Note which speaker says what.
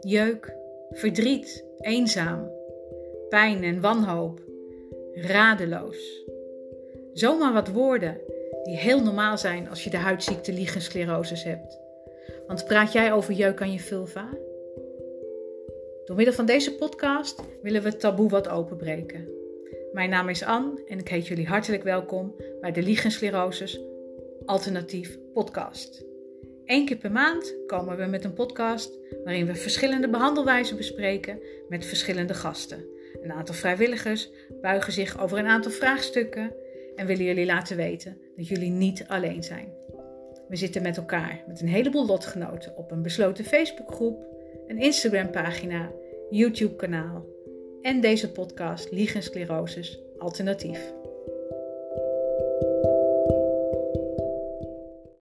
Speaker 1: jeuk, verdriet, eenzaam, pijn en wanhoop, radeloos. Zomaar wat woorden die heel normaal zijn als je de huidziekte lichensclerosis hebt. Want praat jij over jeuk aan je vulva? Door middel van deze podcast willen we het taboe wat openbreken. Mijn naam is Anne en ik heet jullie hartelijk welkom bij de Lichensclerosis Alternatief Podcast. Eén keer per maand komen we met een podcast waarin we verschillende behandelwijzen bespreken met verschillende gasten. Een aantal vrijwilligers buigen zich over een aantal vraagstukken en willen jullie laten weten dat jullie niet alleen zijn. We zitten met elkaar met een heleboel lotgenoten op een besloten Facebookgroep, een Instagram-pagina, YouTube-kanaal en deze podcast Liegensclerosis Alternatief.